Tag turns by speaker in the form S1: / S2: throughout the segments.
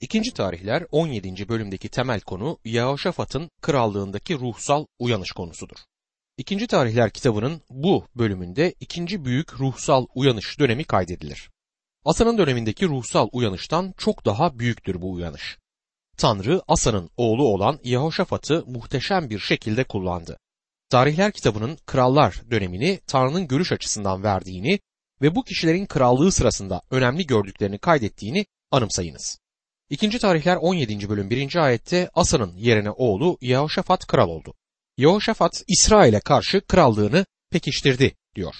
S1: İkinci tarihler 17. bölümdeki temel konu Yehoşafat'ın krallığındaki ruhsal uyanış konusudur. İkinci tarihler kitabının bu bölümünde ikinci büyük ruhsal uyanış dönemi kaydedilir. Asa'nın dönemindeki ruhsal uyanıştan çok daha büyüktür bu uyanış. Tanrı Asa'nın oğlu olan Yehoşafat'ı muhteşem bir şekilde kullandı. Tarihler kitabının krallar dönemini Tanrı'nın görüş açısından verdiğini ve bu kişilerin krallığı sırasında önemli gördüklerini kaydettiğini anımsayınız. İkinci tarihler 17. bölüm 1. ayette Asa'nın yerine oğlu Yehoşafat kral oldu. Yehoşafat İsrail'e karşı krallığını pekiştirdi diyor.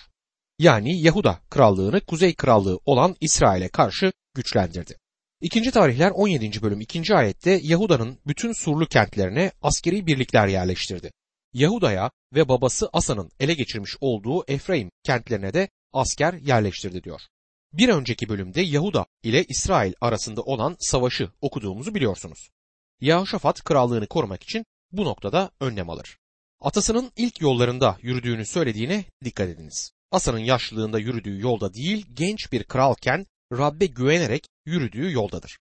S1: Yani Yahuda krallığını kuzey krallığı olan İsrail'e karşı güçlendirdi. İkinci tarihler 17. bölüm 2. ayette Yahuda'nın bütün surlu kentlerine askeri birlikler yerleştirdi. Yahuda'ya ve babası Asa'nın ele geçirmiş olduğu Efraim kentlerine de asker yerleştirdi diyor. Bir önceki bölümde Yahuda ile İsrail arasında olan savaşı okuduğumuzu biliyorsunuz. Yehoşafat krallığını korumak için bu noktada önlem alır. Atasının ilk yollarında yürüdüğünü söylediğine dikkat ediniz. Asa'nın yaşlılığında yürüdüğü yolda değil, genç bir kralken Rabbe güvenerek yürüdüğü yoldadır.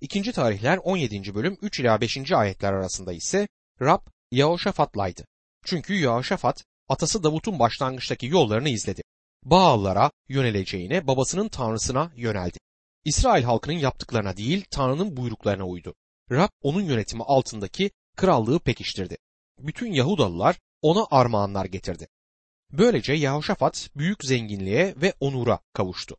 S1: İkinci tarihler 17. bölüm 3 ila 5. ayetler arasında ise Rab Yehoşafat'laydı. Çünkü Yehoşafat atası Davut'un başlangıçtaki yollarını izledi. Baallara yöneleceğine babasının tanrısına yöneldi. İsrail halkının yaptıklarına değil Tanrı'nın buyruklarına uydu. Rab onun yönetimi altındaki krallığı pekiştirdi. Bütün Yahudalılar ona armağanlar getirdi. Böylece Yehoşafat büyük zenginliğe ve onura kavuştu.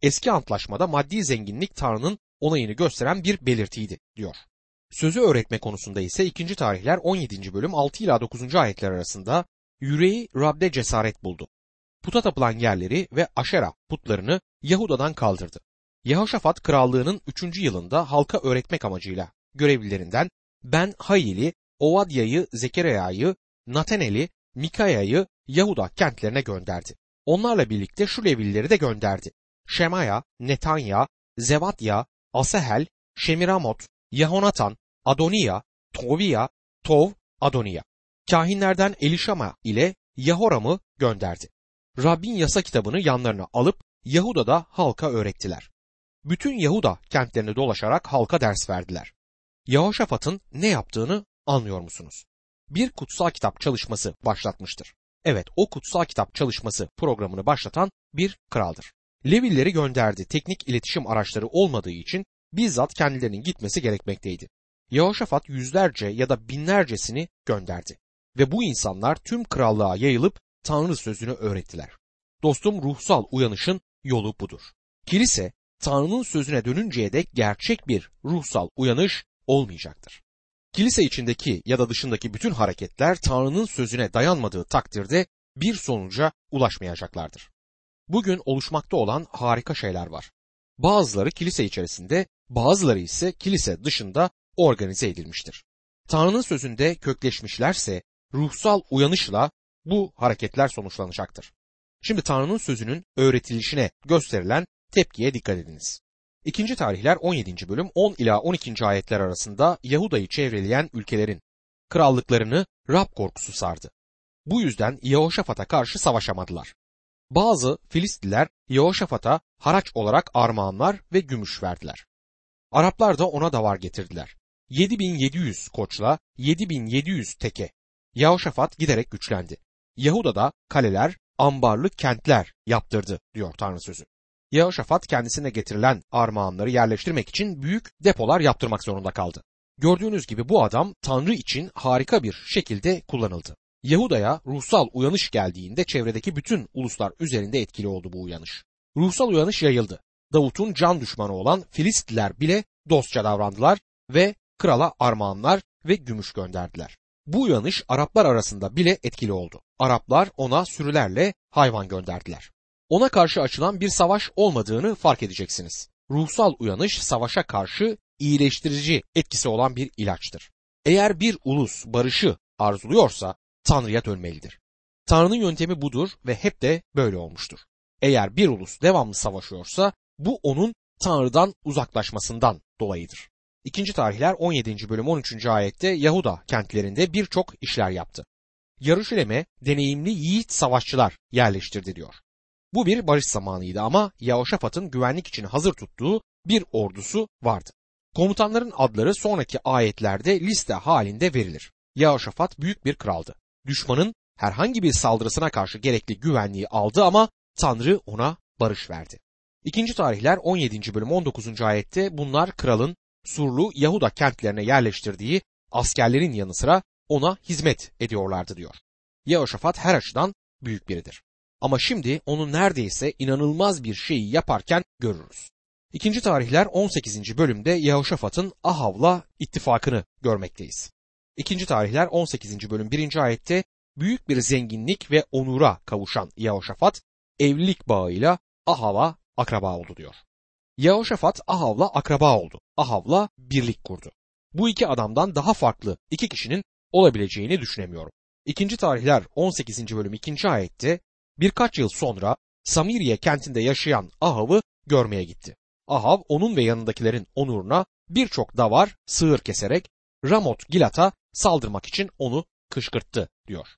S1: Eski antlaşmada maddi zenginlik Tanrı'nın onayını gösteren bir belirtiydi diyor. Sözü öğretme konusunda ise 2. tarihler 17. bölüm 6 ila 9. ayetler arasında yüreği Rab'de cesaret buldu puta tapılan yerleri ve aşera putlarını Yahuda'dan kaldırdı. Yehoşafat krallığının 3. yılında halka öğretmek amacıyla görevlilerinden Ben Hayil'i, Ovadya'yı, Zekeriya'yı, Natenel'i, Mikaya'yı Yahuda kentlerine gönderdi. Onlarla birlikte şu Levilileri de gönderdi. Şemaya, Netanya, Zevatya, Asahel, Şemiramot, Yahonatan, Adoniya, Toviya, Tov, Adoniya. Kahinlerden Elişama ile Yahoram'ı gönderdi. Rabbin yasa kitabını yanlarına alıp Yahuda'da halka öğrettiler. Bütün Yahuda kentlerini dolaşarak halka ders verdiler. Yehoşafat'ın ne yaptığını anlıyor musunuz? Bir kutsal kitap çalışması başlatmıştır. Evet o kutsal kitap çalışması programını başlatan bir kraldır. Levilleri gönderdi teknik iletişim araçları olmadığı için bizzat kendilerinin gitmesi gerekmekteydi. Yehoşafat yüzlerce ya da binlercesini gönderdi. Ve bu insanlar tüm krallığa yayılıp Tanrı sözünü öğrettiler. Dostum ruhsal uyanışın yolu budur. Kilise Tanrı'nın sözüne dönünceye dek gerçek bir ruhsal uyanış olmayacaktır. Kilise içindeki ya da dışındaki bütün hareketler Tanrı'nın sözüne dayanmadığı takdirde bir sonuca ulaşmayacaklardır. Bugün oluşmakta olan harika şeyler var. Bazıları kilise içerisinde, bazıları ise kilise dışında organize edilmiştir. Tanrı'nın sözünde kökleşmişlerse ruhsal uyanışla bu hareketler sonuçlanacaktır. Şimdi Tanrı'nın sözünün öğretilişine gösterilen tepkiye dikkat ediniz. İkinci tarihler 17. bölüm 10 ila 12. ayetler arasında Yahuda'yı çevreleyen ülkelerin krallıklarını Rab korkusu sardı. Bu yüzden Yehoşafat'a karşı savaşamadılar. Bazı Filistliler Yehoşafat'a haraç olarak armağanlar ve gümüş verdiler. Araplar da ona davar getirdiler. 7700 koçla 7700 teke. Yehoşafat giderek güçlendi. Yahuda'da kaleler, ambarlı kentler yaptırdı diyor Tanrı sözü. Yehoşafat kendisine getirilen armağanları yerleştirmek için büyük depolar yaptırmak zorunda kaldı. Gördüğünüz gibi bu adam Tanrı için harika bir şekilde kullanıldı. Yahuda'ya ruhsal uyanış geldiğinde çevredeki bütün uluslar üzerinde etkili oldu bu uyanış. Ruhsal uyanış yayıldı. Davut'un can düşmanı olan Filistliler bile dostça davrandılar ve krala armağanlar ve gümüş gönderdiler. Bu uyanış Araplar arasında bile etkili oldu. Araplar ona sürülerle hayvan gönderdiler. Ona karşı açılan bir savaş olmadığını fark edeceksiniz. Ruhsal uyanış savaşa karşı iyileştirici etkisi olan bir ilaçtır. Eğer bir ulus barışı arzuluyorsa Tanrı'ya dönmelidir. Tanrı'nın yöntemi budur ve hep de böyle olmuştur. Eğer bir ulus devamlı savaşıyorsa bu onun Tanrı'dan uzaklaşmasından dolayıdır. İkinci tarihler 17. bölüm 13. ayette Yahuda kentlerinde birçok işler yaptı. Yarışilem'e deneyimli yiğit savaşçılar yerleştirdi diyor. Bu bir barış zamanıydı ama Yahoşafat'ın güvenlik için hazır tuttuğu bir ordusu vardı. Komutanların adları sonraki ayetlerde liste halinde verilir. Yehoşafat büyük bir kraldı. Düşmanın herhangi bir saldırısına karşı gerekli güvenliği aldı ama Tanrı ona barış verdi. İkinci tarihler 17. bölüm 19. ayette bunlar kralın Surlu Yahuda kentlerine yerleştirdiği askerlerin yanı sıra ona hizmet ediyorlardı diyor. Yehoşafat her açıdan büyük biridir. Ama şimdi onu neredeyse inanılmaz bir şeyi yaparken görürüz. İkinci tarihler 18. bölümde Yehoşafat'ın Ahav'la ittifakını görmekteyiz. İkinci tarihler 18. bölüm 1. ayette büyük bir zenginlik ve onura kavuşan Yehoşafat evlilik bağıyla Ahav'a akraba oldu diyor. Yehoşafat Ahav'la akraba oldu. Ahav'la birlik kurdu. Bu iki adamdan daha farklı iki kişinin olabileceğini düşünemiyorum. İkinci tarihler 18. bölüm 2. ayette birkaç yıl sonra Samiriye kentinde yaşayan Ahav'ı görmeye gitti. Ahav onun ve yanındakilerin onuruna birçok davar, sığır keserek Ramot Gilat'a saldırmak için onu kışkırttı diyor.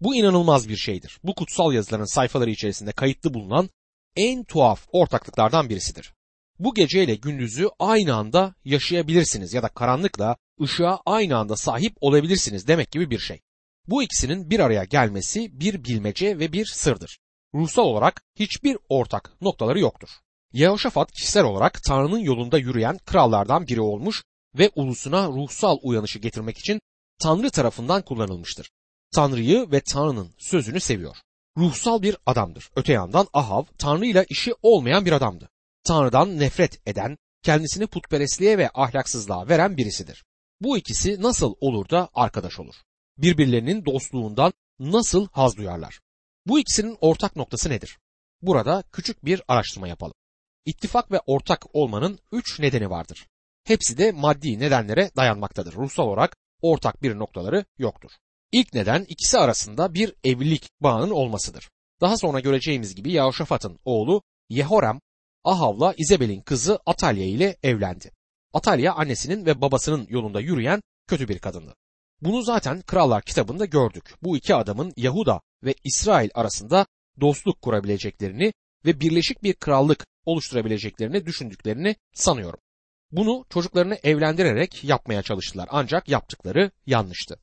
S1: Bu inanılmaz bir şeydir. Bu kutsal yazıların sayfaları içerisinde kayıtlı bulunan en tuhaf ortaklıklardan birisidir. Bu geceyle gündüzü aynı anda yaşayabilirsiniz ya da karanlıkla ışığa aynı anda sahip olabilirsiniz demek gibi bir şey. Bu ikisinin bir araya gelmesi bir bilmece ve bir sırdır. Ruhsal olarak hiçbir ortak noktaları yoktur. Yehoşafat kişisel olarak Tanrı'nın yolunda yürüyen krallardan biri olmuş ve ulusuna ruhsal uyanışı getirmek için Tanrı tarafından kullanılmıştır. Tanrı'yı ve Tanrı'nın sözünü seviyor. Ruhsal bir adamdır. Öte yandan Ahav Tanrı ile işi olmayan bir adamdı. Tanrı'dan nefret eden, kendisini putperestliğe ve ahlaksızlığa veren birisidir. Bu ikisi nasıl olur da arkadaş olur? Birbirlerinin dostluğundan nasıl haz duyarlar? Bu ikisinin ortak noktası nedir? Burada küçük bir araştırma yapalım. İttifak ve ortak olmanın üç nedeni vardır. Hepsi de maddi nedenlere dayanmaktadır. Ruhsal olarak ortak bir noktaları yoktur. İlk neden ikisi arasında bir evlilik bağının olmasıdır. Daha sonra göreceğimiz gibi Yahoşafat'ın oğlu Yehoram Ahav'la İzebel'in kızı Atalya ile evlendi. Atalya annesinin ve babasının yolunda yürüyen kötü bir kadındı. Bunu zaten Krallar kitabında gördük. Bu iki adamın Yahuda ve İsrail arasında dostluk kurabileceklerini ve birleşik bir krallık oluşturabileceklerini düşündüklerini sanıyorum. Bunu çocuklarını evlendirerek yapmaya çalıştılar ancak yaptıkları yanlıştı.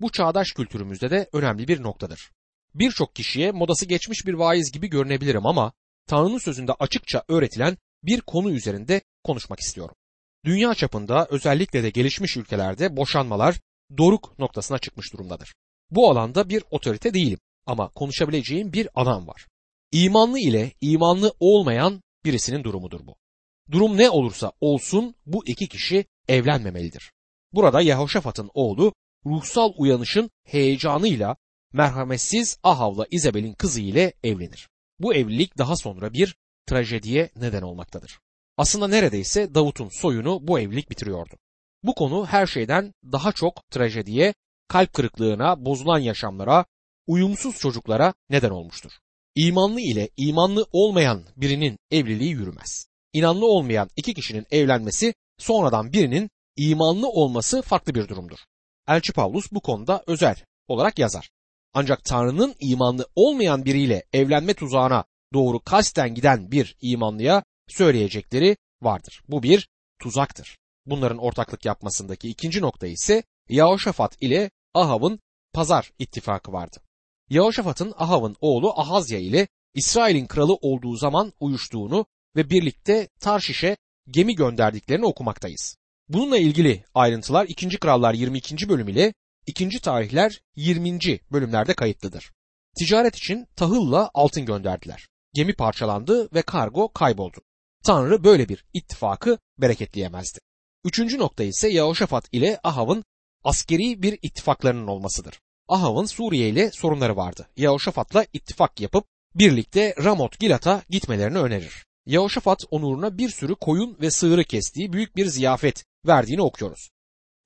S1: Bu çağdaş kültürümüzde de önemli bir noktadır. Birçok kişiye modası geçmiş bir vaiz gibi görünebilirim ama Tanrı'nın sözünde açıkça öğretilen bir konu üzerinde konuşmak istiyorum. Dünya çapında özellikle de gelişmiş ülkelerde boşanmalar doruk noktasına çıkmış durumdadır. Bu alanda bir otorite değilim ama konuşabileceğim bir adam var. İmanlı ile imanlı olmayan birisinin durumudur bu. Durum ne olursa olsun bu iki kişi evlenmemelidir. Burada Yehoşafat'ın oğlu ruhsal uyanışın heyecanıyla merhametsiz Ahav'la İzabel'in kızı ile evlenir. Bu evlilik daha sonra bir trajediye neden olmaktadır. Aslında neredeyse Davut'un soyunu bu evlilik bitiriyordu. Bu konu her şeyden daha çok trajediye, kalp kırıklığına, bozulan yaşamlara, uyumsuz çocuklara neden olmuştur. İmanlı ile imanlı olmayan birinin evliliği yürümez. İnanlı olmayan iki kişinin evlenmesi sonradan birinin imanlı olması farklı bir durumdur. Elçi Pavlus bu konuda özel olarak yazar. Ancak Tanrı'nın imanlı olmayan biriyle evlenme tuzağına doğru kasten giden bir imanlıya söyleyecekleri vardır. Bu bir tuzaktır. Bunların ortaklık yapmasındaki ikinci nokta ise Yahoşafat ile Ahav'ın pazar ittifakı vardı. Yahoşafat'ın Ahav'ın oğlu Ahazya ile İsrail'in kralı olduğu zaman uyuştuğunu ve birlikte Tarşiş'e gemi gönderdiklerini okumaktayız. Bununla ilgili ayrıntılar 2. Krallar 22. bölüm ile 2. Tarihler 20. bölümlerde kayıtlıdır. Ticaret için tahılla altın gönderdiler. Gemi parçalandı ve kargo kayboldu. Tanrı böyle bir ittifakı bereketleyemezdi. Üçüncü nokta ise Yahoşafat ile Ahav'ın askeri bir ittifaklarının olmasıdır. Ahav'ın Suriye ile sorunları vardı. Yahoşafat'la ittifak yapıp birlikte Ramot Gilat'a gitmelerini önerir. Yahoşafat onuruna bir sürü koyun ve sığırı kestiği büyük bir ziyafet verdiğini okuyoruz.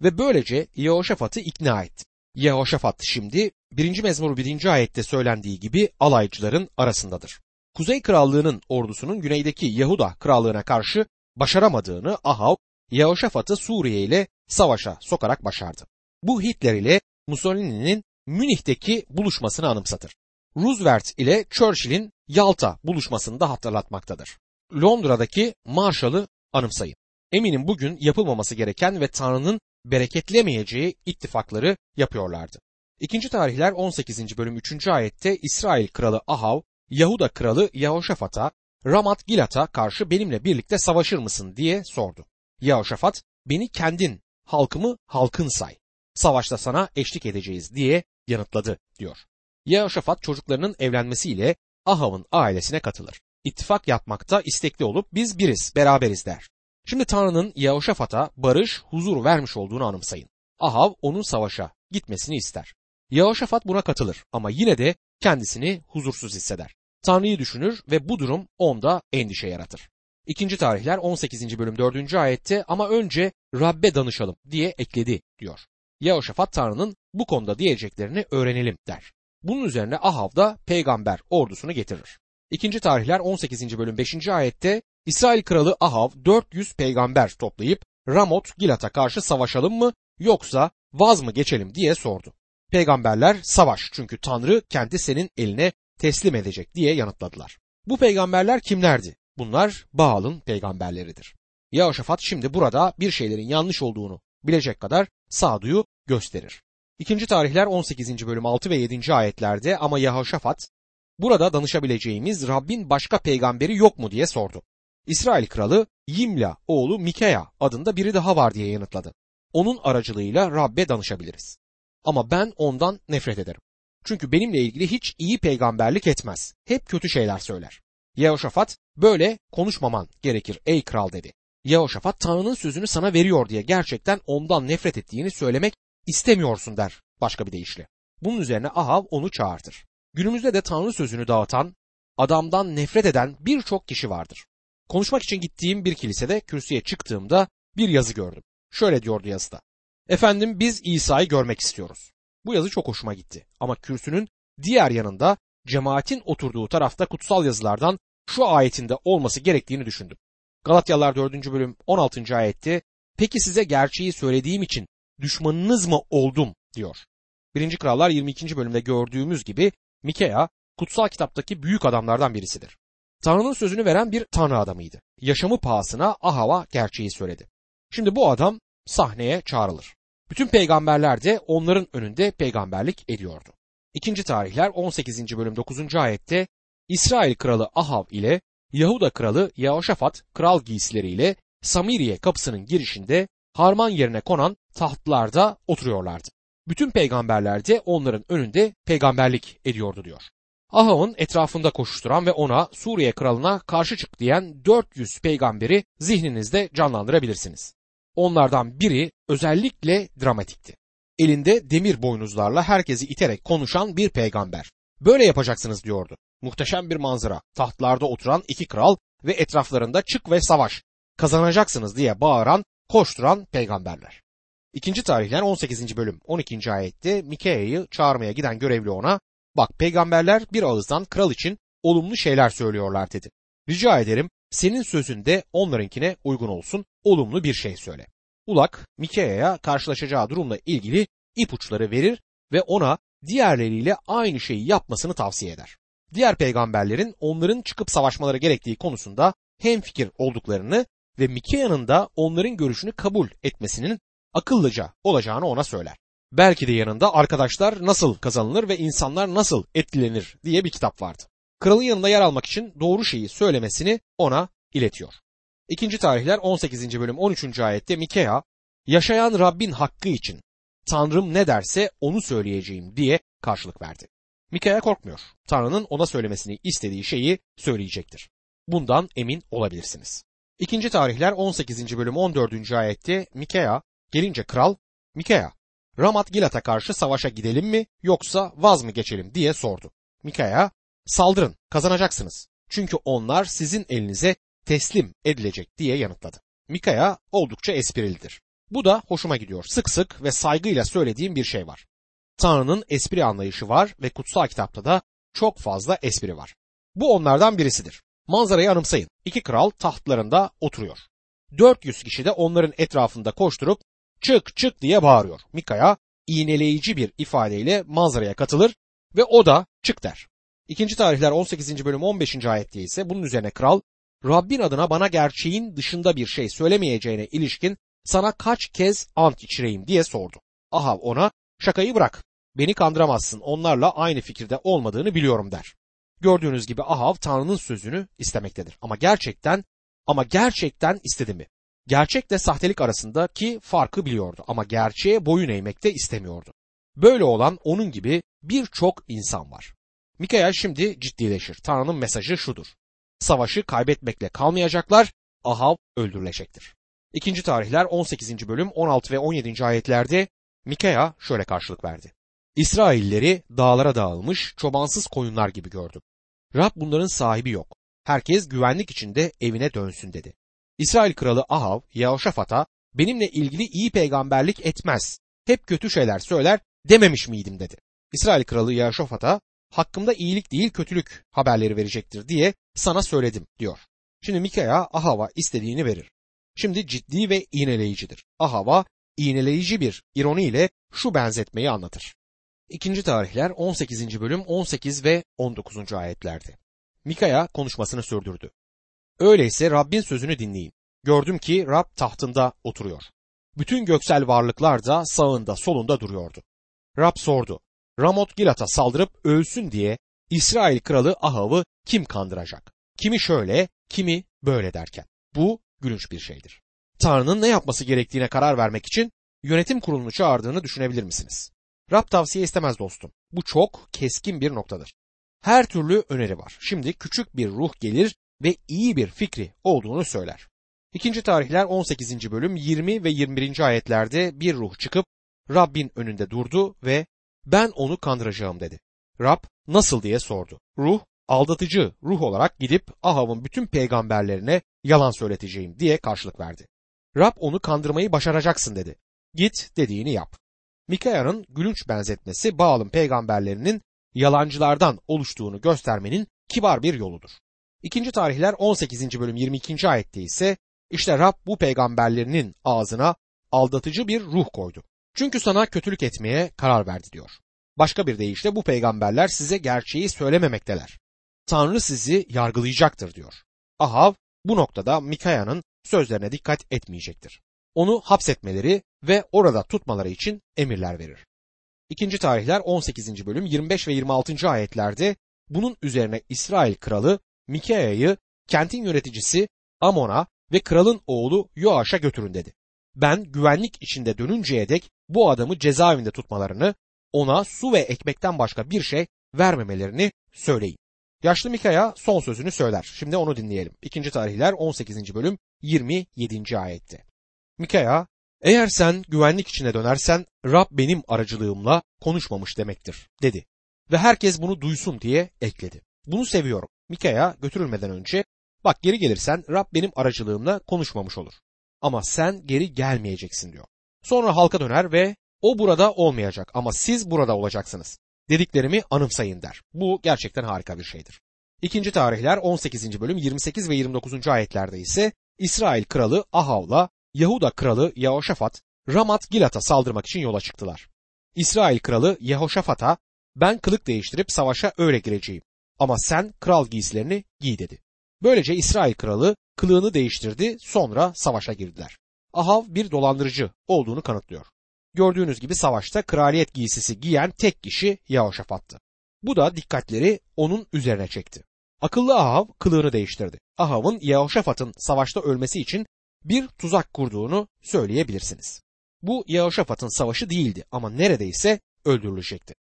S1: Ve böylece Yehoşafat'ı ikna etti. Yehoşafat şimdi 1. mezmur 1. ayette söylendiği gibi alaycıların arasındadır. Kuzey Krallığı'nın ordusunun güneydeki Yahuda Krallığı'na karşı başaramadığını Ahav, Yehoşafat'ı Suriye ile savaşa sokarak başardı. Bu Hitler ile Mussolini'nin Münih'teki buluşmasını anımsatır. Roosevelt ile Churchill'in Yalta buluşmasını da hatırlatmaktadır. Londra'daki Marshall'ı anımsayın. Eminim bugün yapılmaması gereken ve Tanrı'nın bereketlemeyeceği ittifakları yapıyorlardı. İkinci tarihler 18. bölüm 3. ayette İsrail kralı Ahav, Yahuda kralı Yahoşafat'a, Ramat Gilat'a karşı benimle birlikte savaşır mısın diye sordu. Yahoşafat, beni kendin, halkımı halkın say. Savaşta sana eşlik edeceğiz diye yanıtladı diyor. Yehoşafat çocuklarının evlenmesiyle Ahav'ın ailesine katılır. İttifak yapmakta istekli olup biz biriz, beraberiz der. Şimdi Tanrı'nın Yehoşafat'a barış, huzur vermiş olduğunu anımsayın. Ahav onun savaşa gitmesini ister. Yehoşafat buna katılır ama yine de kendisini huzursuz hisseder. Tanrı'yı düşünür ve bu durum onda endişe yaratır. İkinci tarihler 18. bölüm 4. ayette ama önce Rabbe danışalım diye ekledi diyor. Yehoşafat Tanrı'nın bu konuda diyeceklerini öğrenelim der. Bunun üzerine Ahav da peygamber ordusunu getirir. İkinci tarihler 18. bölüm 5. ayette İsrail kralı Ahav 400 peygamber toplayıp Ramot Gilat'a karşı savaşalım mı yoksa vaz mı geçelim diye sordu. Peygamberler savaş çünkü Tanrı kendi senin eline teslim edecek diye yanıtladılar. Bu peygamberler kimlerdi? Bunlar Baal'ın peygamberleridir. Yehoşafat şimdi burada bir şeylerin yanlış olduğunu bilecek kadar sağduyu gösterir. İkinci tarihler 18. bölüm 6 ve 7. ayetlerde ama Yehoşafat burada danışabileceğimiz Rabbin başka peygamberi yok mu diye sordu. İsrail kralı Yimla oğlu Mikeya adında biri daha var diye yanıtladı. Onun aracılığıyla Rabbe danışabiliriz. Ama ben ondan nefret ederim. Çünkü benimle ilgili hiç iyi peygamberlik etmez. Hep kötü şeyler söyler. Yehoşafat böyle konuşmaman gerekir ey kral dedi. Yehoşafat Tanrı'nın sözünü sana veriyor diye gerçekten ondan nefret ettiğini söylemek istemiyorsun der başka bir deyişle. Bunun üzerine Ahav onu çağırtır. Günümüzde de Tanrı sözünü dağıtan, adamdan nefret eden birçok kişi vardır. Konuşmak için gittiğim bir kilisede kürsüye çıktığımda bir yazı gördüm. Şöyle diyordu yazıda. Efendim biz İsa'yı görmek istiyoruz. Bu yazı çok hoşuma gitti. Ama kürsünün diğer yanında cemaatin oturduğu tarafta kutsal yazılardan şu ayetinde olması gerektiğini düşündüm. Galatyalılar 4. bölüm 16. ayette peki size gerçeği söylediğim için düşmanınız mı oldum diyor. 1. Krallar 22. bölümde gördüğümüz gibi Mikea kutsal kitaptaki büyük adamlardan birisidir. Tanrı'nın sözünü veren bir tanrı adamıydı. Yaşamı pahasına Ahav'a gerçeği söyledi. Şimdi bu adam sahneye çağrılır. Bütün peygamberler de onların önünde peygamberlik ediyordu. İkinci tarihler 18. bölüm 9. ayette İsrail kralı Ahav ile Yahuda kralı Yehoşafat kral giysileriyle Samiriye kapısının girişinde harman yerine konan tahtlarda oturuyorlardı. Bütün peygamberler de onların önünde peygamberlik ediyordu diyor. Ahav'ın etrafında koşuşturan ve ona Suriye kralına karşı çık diyen 400 peygamberi zihninizde canlandırabilirsiniz. Onlardan biri özellikle dramatikti. Elinde demir boynuzlarla herkesi iterek konuşan bir peygamber. Böyle yapacaksınız diyordu. Muhteşem bir manzara. Tahtlarda oturan iki kral ve etraflarında çık ve savaş. Kazanacaksınız diye bağıran, koşturan peygamberler. İkinci tarihler 18. bölüm 12. ayette Mikea'yı çağırmaya giden görevli ona bak peygamberler bir ağızdan kral için olumlu şeyler söylüyorlar dedi. Rica ederim senin sözünde onlarınkine uygun olsun olumlu bir şey söyle. Ulak Mikea'ya karşılaşacağı durumla ilgili ipuçları verir ve ona diğerleriyle aynı şeyi yapmasını tavsiye eder. Diğer peygamberlerin onların çıkıp savaşmaları gerektiği konusunda hemfikir olduklarını ve Mikea'nın da onların görüşünü kabul etmesinin akıllıca olacağını ona söyler. Belki de yanında arkadaşlar nasıl kazanılır ve insanlar nasıl etkilenir diye bir kitap vardı. Kralın yanında yer almak için doğru şeyi söylemesini ona iletiyor. İkinci tarihler 18. bölüm 13. ayette Mikea, yaşayan Rabbin hakkı için Tanrım ne derse onu söyleyeceğim diye karşılık verdi. Mikaya korkmuyor. Tanrı'nın ona söylemesini istediği şeyi söyleyecektir. Bundan emin olabilirsiniz. İkinci tarihler 18. bölüm 14. ayette Mikaya gelince kral Mikaya Ramat Gilat'a karşı savaşa gidelim mi yoksa vaz mı geçelim diye sordu. Mikaya saldırın kazanacaksınız. Çünkü onlar sizin elinize teslim edilecek diye yanıtladı. Mikaya oldukça esprilidir. Bu da hoşuma gidiyor. Sık sık ve saygıyla söylediğim bir şey var. Tanrı'nın espri anlayışı var ve kutsal kitapta da çok fazla espri var. Bu onlardan birisidir. Manzarayı anımsayın. İki kral tahtlarında oturuyor. 400 kişi de onların etrafında koşturup çık çık diye bağırıyor. Mikaya iğneleyici bir ifadeyle manzaraya katılır ve o da çık der. İkinci tarihler 18. bölüm 15. ayette ise bunun üzerine kral Rabbin adına bana gerçeğin dışında bir şey söylemeyeceğine ilişkin sana kaç kez ant içireyim diye sordu. Ahav ona şakayı bırak beni kandıramazsın onlarla aynı fikirde olmadığını biliyorum der. Gördüğünüz gibi Ahav Tanrı'nın sözünü istemektedir. Ama gerçekten ama gerçekten istedi mi? Gerçekle sahtelik arasındaki farkı biliyordu ama gerçeğe boyun eğmekte istemiyordu. Böyle olan onun gibi birçok insan var. Mikael şimdi ciddileşir. Tanrı'nın mesajı şudur. Savaşı kaybetmekle kalmayacaklar, Ahav öldürülecektir. İkinci tarihler 18. bölüm 16 ve 17. ayetlerde Mikaya şöyle karşılık verdi. İsrailleri dağlara dağılmış çobansız koyunlar gibi gördüm. Rab bunların sahibi yok. Herkes güvenlik içinde evine dönsün dedi. İsrail kralı Ahav, Yehoşafat'a benimle ilgili iyi peygamberlik etmez. Hep kötü şeyler söyler dememiş miydim dedi. İsrail kralı Yehoşafat'a hakkımda iyilik değil kötülük haberleri verecektir diye sana söyledim diyor. Şimdi Mikaya Ahav'a istediğini verir. Şimdi ciddi ve iğneleyicidir. Ahav'a iğneleyici bir ironi ile şu benzetmeyi anlatır. İkinci tarihler 18. bölüm 18 ve 19. ayetlerde. Mikaya konuşmasını sürdürdü. Öyleyse Rabbin sözünü dinleyin. Gördüm ki Rab tahtında oturuyor. Bütün göksel varlıklar da sağında solunda duruyordu. Rab sordu. Ramot Gilat'a saldırıp ölsün diye İsrail kralı Ahav'ı kim kandıracak? Kimi şöyle, kimi böyle derken. Bu gülünç bir şeydir. Tanrı'nın ne yapması gerektiğine karar vermek için yönetim kurulunu çağırdığını düşünebilir misiniz? Rab tavsiye istemez dostum. Bu çok keskin bir noktadır. Her türlü öneri var. Şimdi küçük bir ruh gelir ve iyi bir fikri olduğunu söyler. İkinci tarihler 18. bölüm 20 ve 21. ayetlerde bir ruh çıkıp Rabbin önünde durdu ve ben onu kandıracağım dedi. Rab nasıl diye sordu. Ruh aldatıcı ruh olarak gidip Ahav'ın bütün peygamberlerine yalan söyleteceğim diye karşılık verdi. Rab onu kandırmayı başaracaksın dedi. Git dediğini yap. Mikaya'nın gülünç benzetmesi Baal'ın peygamberlerinin yalancılardan oluştuğunu göstermenin kibar bir yoludur. İkinci tarihler 18. bölüm 22. ayette ise işte Rab bu peygamberlerinin ağzına aldatıcı bir ruh koydu. Çünkü sana kötülük etmeye karar verdi diyor. Başka bir deyişle bu peygamberler size gerçeği söylememekteler. Tanrı sizi yargılayacaktır diyor. Ahav bu noktada Mikaya'nın sözlerine dikkat etmeyecektir. Onu hapsetmeleri ve orada tutmaları için emirler verir. İkinci tarihler 18. bölüm 25 ve 26. ayetlerde bunun üzerine İsrail kralı Mikaeya'yı kentin yöneticisi Amon'a ve kralın oğlu Yoaş'a götürün dedi. Ben güvenlik içinde dönünceye dek bu adamı cezaevinde tutmalarını, ona su ve ekmekten başka bir şey vermemelerini söyleyin. Yaşlı Mikaya son sözünü söyler. Şimdi onu dinleyelim. İkinci tarihler 18. bölüm 27. ayette. Mikaya, eğer sen güvenlik içine dönersen Rab benim aracılığımla konuşmamış demektir dedi. Ve herkes bunu duysun diye ekledi. Bunu seviyorum. Mikaya götürülmeden önce bak geri gelirsen Rab benim aracılığımla konuşmamış olur. Ama sen geri gelmeyeceksin diyor. Sonra halka döner ve o burada olmayacak ama siz burada olacaksınız. Dediklerimi anımsayın der. Bu gerçekten harika bir şeydir. İkinci tarihler 18. bölüm 28 ve 29. ayetlerde ise İsrail kralı Ahav'la Yahuda kralı Yehoşafat Ramat Gilat'a saldırmak için yola çıktılar. İsrail kralı Yehoşafat'a ben kılık değiştirip savaşa öyle gireceğim ama sen kral giysilerini giy dedi. Böylece İsrail kralı kılığını değiştirdi sonra savaşa girdiler. Ahav bir dolandırıcı olduğunu kanıtlıyor. Gördüğünüz gibi savaşta kraliyet giysisi giyen tek kişi Yehoşafat'tı. Bu da dikkatleri onun üzerine çekti. Akıllı Ahav kılığını değiştirdi. Ahav'ın Yehoşafat'ın savaşta ölmesi için bir tuzak kurduğunu söyleyebilirsiniz. Bu Yehoşafat'ın savaşı değildi ama neredeyse öldürülecekti.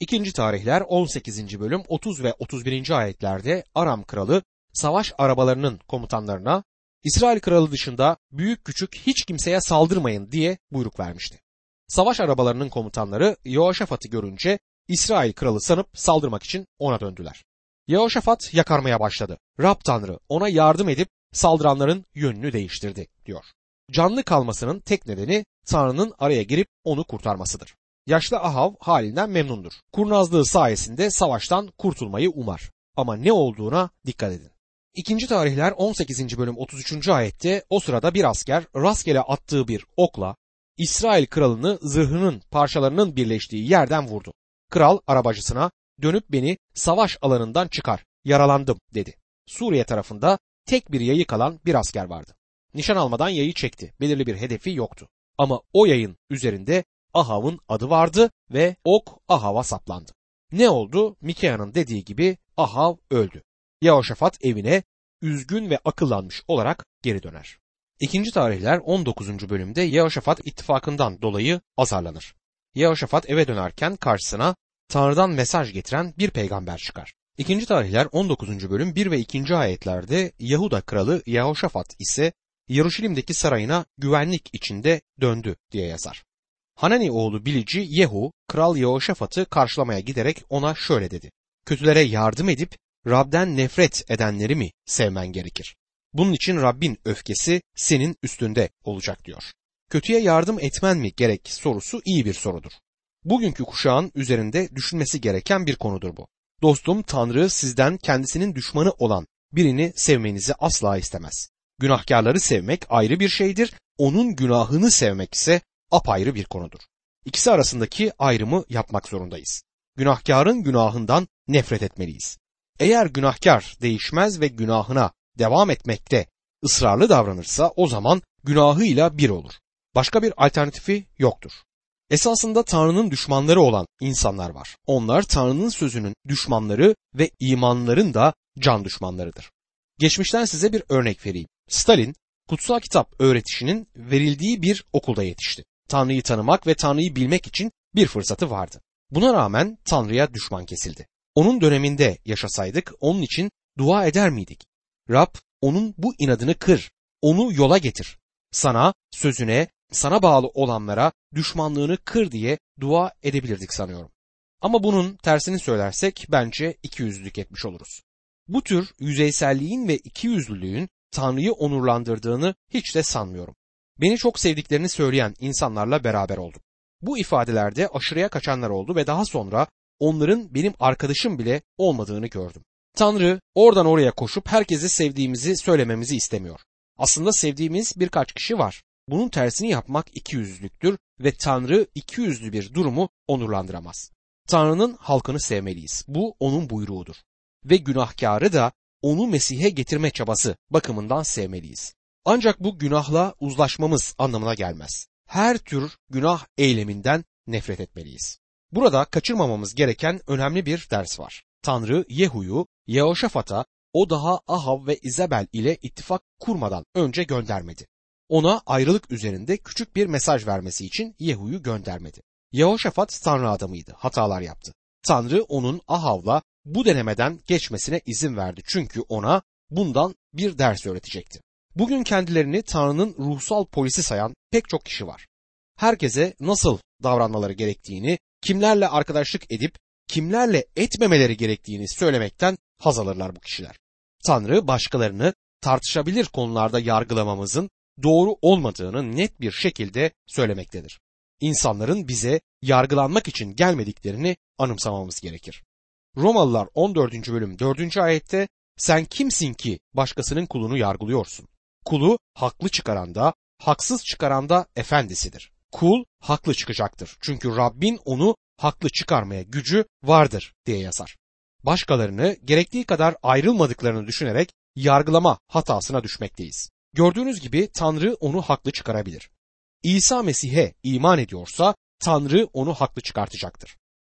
S1: İkinci tarihler 18. bölüm 30 ve 31. ayetlerde Aram kralı savaş arabalarının komutanlarına İsrail kralı dışında büyük küçük hiç kimseye saldırmayın diye buyruk vermişti. Savaş arabalarının komutanları Yehoşafat'ı görünce İsrail kralı sanıp saldırmak için ona döndüler. Yehoşafat yakarmaya başladı. Rab Tanrı ona yardım edip saldıranların yönünü değiştirdi diyor. Canlı kalmasının tek nedeni Tanrı'nın araya girip onu kurtarmasıdır. Yaşlı Ahav halinden memnundur. Kurnazlığı sayesinde savaştan kurtulmayı umar. Ama ne olduğuna dikkat edin. İkinci tarihler 18. bölüm 33. ayette o sırada bir asker rastgele attığı bir okla İsrail kralını zırhının parçalarının birleştiği yerden vurdu. Kral arabacısına dönüp beni savaş alanından çıkar, yaralandım dedi. Suriye tarafında tek bir yayı kalan bir asker vardı. Nişan almadan yayı çekti. Belirli bir hedefi yoktu. Ama o yayın üzerinde Ahav'ın adı vardı ve ok Ahav'a saplandı. Ne oldu? Mikea'nın dediği gibi Ahav öldü. Yehoşafat evine üzgün ve akıllanmış olarak geri döner. İkinci tarihler 19. bölümde Yehoşafat ittifakından dolayı azarlanır. Yehoşafat eve dönerken karşısına Tanrı'dan mesaj getiren bir peygamber çıkar. İkinci tarihler 19. bölüm 1 ve 2. ayetlerde Yahuda kralı Yehoşafat ise Yaruşilim'deki sarayına güvenlik içinde döndü diye yazar. Hanani oğlu bilici Yehu, kral Yehoşafat'ı karşılamaya giderek ona şöyle dedi. Kötülere yardım edip Rab'den nefret edenleri mi sevmen gerekir? Bunun için Rabbin öfkesi senin üstünde olacak diyor. Kötüye yardım etmen mi gerek sorusu iyi bir sorudur. Bugünkü kuşağın üzerinde düşünmesi gereken bir konudur bu. Dostum Tanrı sizden kendisinin düşmanı olan birini sevmenizi asla istemez. Günahkarları sevmek ayrı bir şeydir, onun günahını sevmek ise apayrı bir konudur. İkisi arasındaki ayrımı yapmak zorundayız. Günahkarın günahından nefret etmeliyiz. Eğer günahkar değişmez ve günahına devam etmekte ısrarlı davranırsa o zaman günahıyla bir olur. Başka bir alternatifi yoktur. Esasında Tanrı'nın düşmanları olan insanlar var. Onlar Tanrı'nın sözünün düşmanları ve imanların da can düşmanlarıdır. Geçmişten size bir örnek vereyim. Stalin kutsal kitap öğretişinin verildiği bir okulda yetişti. Tanrı'yı tanımak ve Tanrı'yı bilmek için bir fırsatı vardı. Buna rağmen Tanrı'ya düşman kesildi. Onun döneminde yaşasaydık onun için dua eder miydik? Rab onun bu inadını kır, onu yola getir. Sana, sözüne, sana bağlı olanlara düşmanlığını kır diye dua edebilirdik sanıyorum. Ama bunun tersini söylersek bence ikiyüzlülük etmiş oluruz. Bu tür yüzeyselliğin ve ikiyüzlülüğün Tanrı'yı onurlandırdığını hiç de sanmıyorum. Beni çok sevdiklerini söyleyen insanlarla beraber oldum. Bu ifadelerde aşırıya kaçanlar oldu ve daha sonra onların benim arkadaşım bile olmadığını gördüm. Tanrı oradan oraya koşup herkese sevdiğimizi söylememizi istemiyor. Aslında sevdiğimiz birkaç kişi var. Bunun tersini yapmak ikiyüzlülüktür ve Tanrı ikiyüzlü bir durumu onurlandıramaz. Tanrı'nın halkını sevmeliyiz. Bu onun buyruğudur. Ve günahkarı da onu Mesih'e getirme çabası bakımından sevmeliyiz. Ancak bu günahla uzlaşmamız anlamına gelmez. Her tür günah eyleminden nefret etmeliyiz. Burada kaçırmamamız gereken önemli bir ders var. Tanrı Yehu'yu Yehoşafat'a o daha Ahav ve İzabel ile ittifak kurmadan önce göndermedi. Ona ayrılık üzerinde küçük bir mesaj vermesi için Yehu'yu göndermedi. Yehoşafat Tanrı adamıydı, hatalar yaptı. Tanrı onun Ahav'la bu denemeden geçmesine izin verdi çünkü ona bundan bir ders öğretecekti. Bugün kendilerini Tanrı'nın ruhsal polisi sayan pek çok kişi var. Herkese nasıl davranmaları gerektiğini, kimlerle arkadaşlık edip kimlerle etmemeleri gerektiğini söylemekten haz alırlar bu kişiler. Tanrı başkalarını tartışabilir konularda yargılamamızın doğru olmadığını net bir şekilde söylemektedir. İnsanların bize yargılanmak için gelmediklerini anımsamamız gerekir. Romalılar 14. bölüm 4. ayette sen kimsin ki başkasının kulunu yargılıyorsun? Kulu haklı çıkaranda, haksız çıkaranda efendisidir. Kul haklı çıkacaktır. Çünkü Rabbin onu haklı çıkarmaya gücü vardır diye yazar. Başkalarını gerektiği kadar ayrılmadıklarını düşünerek yargılama hatasına düşmekteyiz. Gördüğünüz gibi Tanrı onu haklı çıkarabilir. İsa Mesih'e iman ediyorsa Tanrı onu haklı çıkartacaktır.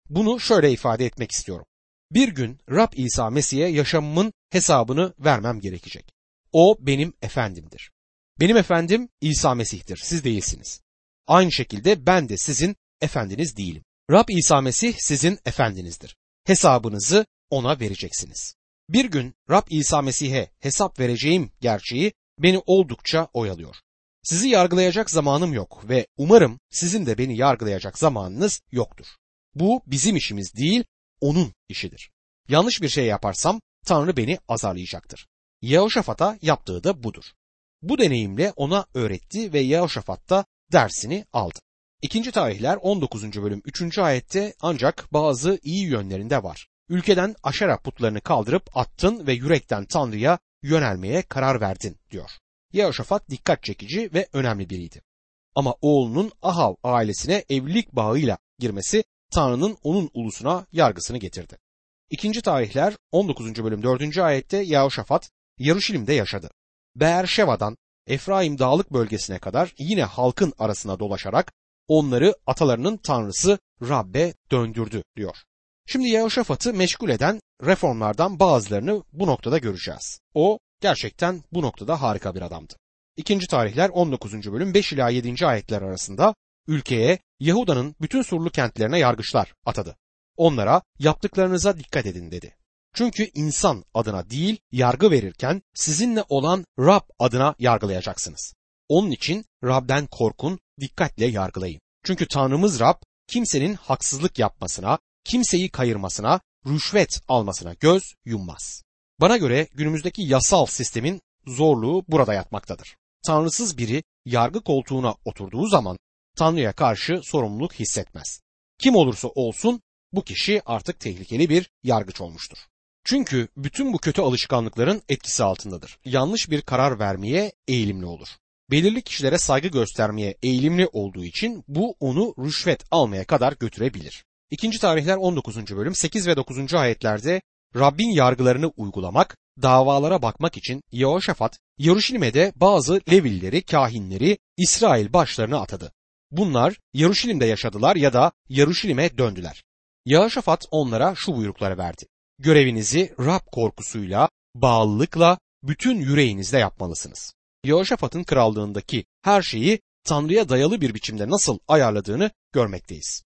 S1: Bunu şöyle ifade etmek istiyorum. Bir gün Rab İsa Mesih'e yaşamımın hesabını vermem gerekecek. O benim efendimdir. Benim efendim İsa Mesih'tir, siz değilsiniz. Aynı şekilde ben de sizin efendiniz değilim. Rab İsa Mesih sizin efendinizdir. Hesabınızı ona vereceksiniz. Bir gün Rab İsa Mesih'e hesap vereceğim gerçeği beni oldukça oyalıyor. Sizi yargılayacak zamanım yok ve umarım sizin de beni yargılayacak zamanınız yoktur. Bu bizim işimiz değil, onun işidir. Yanlış bir şey yaparsam Tanrı beni azarlayacaktır. Yehoşafat'a yaptığı da budur. Bu deneyimle ona öğretti ve Yehoşafat da dersini aldı. İkinci tarihler 19. bölüm 3. ayette ancak bazı iyi yönlerinde var. Ülkeden aşera putlarını kaldırıp attın ve yürekten Tanrı'ya yönelmeye karar verdin diyor. Yehoşafat dikkat çekici ve önemli biriydi. Ama oğlunun Ahav ailesine evlilik bağıyla girmesi Tanrı'nın onun ulusuna yargısını getirdi. İkinci tarihler 19. bölüm 4. ayette Yehoşafat Yaruşilim'de yaşadı. Beerşeva'dan Efraim dağlık bölgesine kadar yine halkın arasına dolaşarak onları atalarının tanrısı Rab'be döndürdü diyor. Şimdi Yehoşafat'ı meşgul eden reformlardan bazılarını bu noktada göreceğiz. O gerçekten bu noktada harika bir adamdı. İkinci tarihler 19. bölüm 5 ila 7. ayetler arasında ülkeye Yahuda'nın bütün surlu kentlerine yargıçlar atadı. Onlara yaptıklarınıza dikkat edin dedi. Çünkü insan adına değil yargı verirken sizinle olan Rab adına yargılayacaksınız. Onun için Rab'den korkun, dikkatle yargılayın. Çünkü Tanrımız Rab kimsenin haksızlık yapmasına, kimseyi kayırmasına, rüşvet almasına göz yummaz. Bana göre günümüzdeki yasal sistemin zorluğu burada yatmaktadır. Tanrısız biri yargı koltuğuna oturduğu zaman Tanrı'ya karşı sorumluluk hissetmez. Kim olursa olsun bu kişi artık tehlikeli bir yargıç olmuştur. Çünkü bütün bu kötü alışkanlıkların etkisi altındadır. Yanlış bir karar vermeye eğilimli olur. Belirli kişilere saygı göstermeye eğilimli olduğu için bu onu rüşvet almaya kadar götürebilir. İkinci tarihler 19. bölüm 8 ve 9. ayetlerde Rabbin yargılarını uygulamak, davalara bakmak için Yehoşafat, Yaruşilim'e bazı Levilleri, kahinleri, İsrail başlarını atadı. Bunlar Yaruşilim'de yaşadılar ya da Yaruşilim'e döndüler. Yehoşafat onlara şu buyrukları verdi. Görevinizi Rab korkusuyla, bağlılıkla, bütün yüreğinizle yapmalısınız. Yehoşafat'ın krallığındaki her şeyi Tanrı'ya dayalı bir biçimde nasıl ayarladığını görmekteyiz.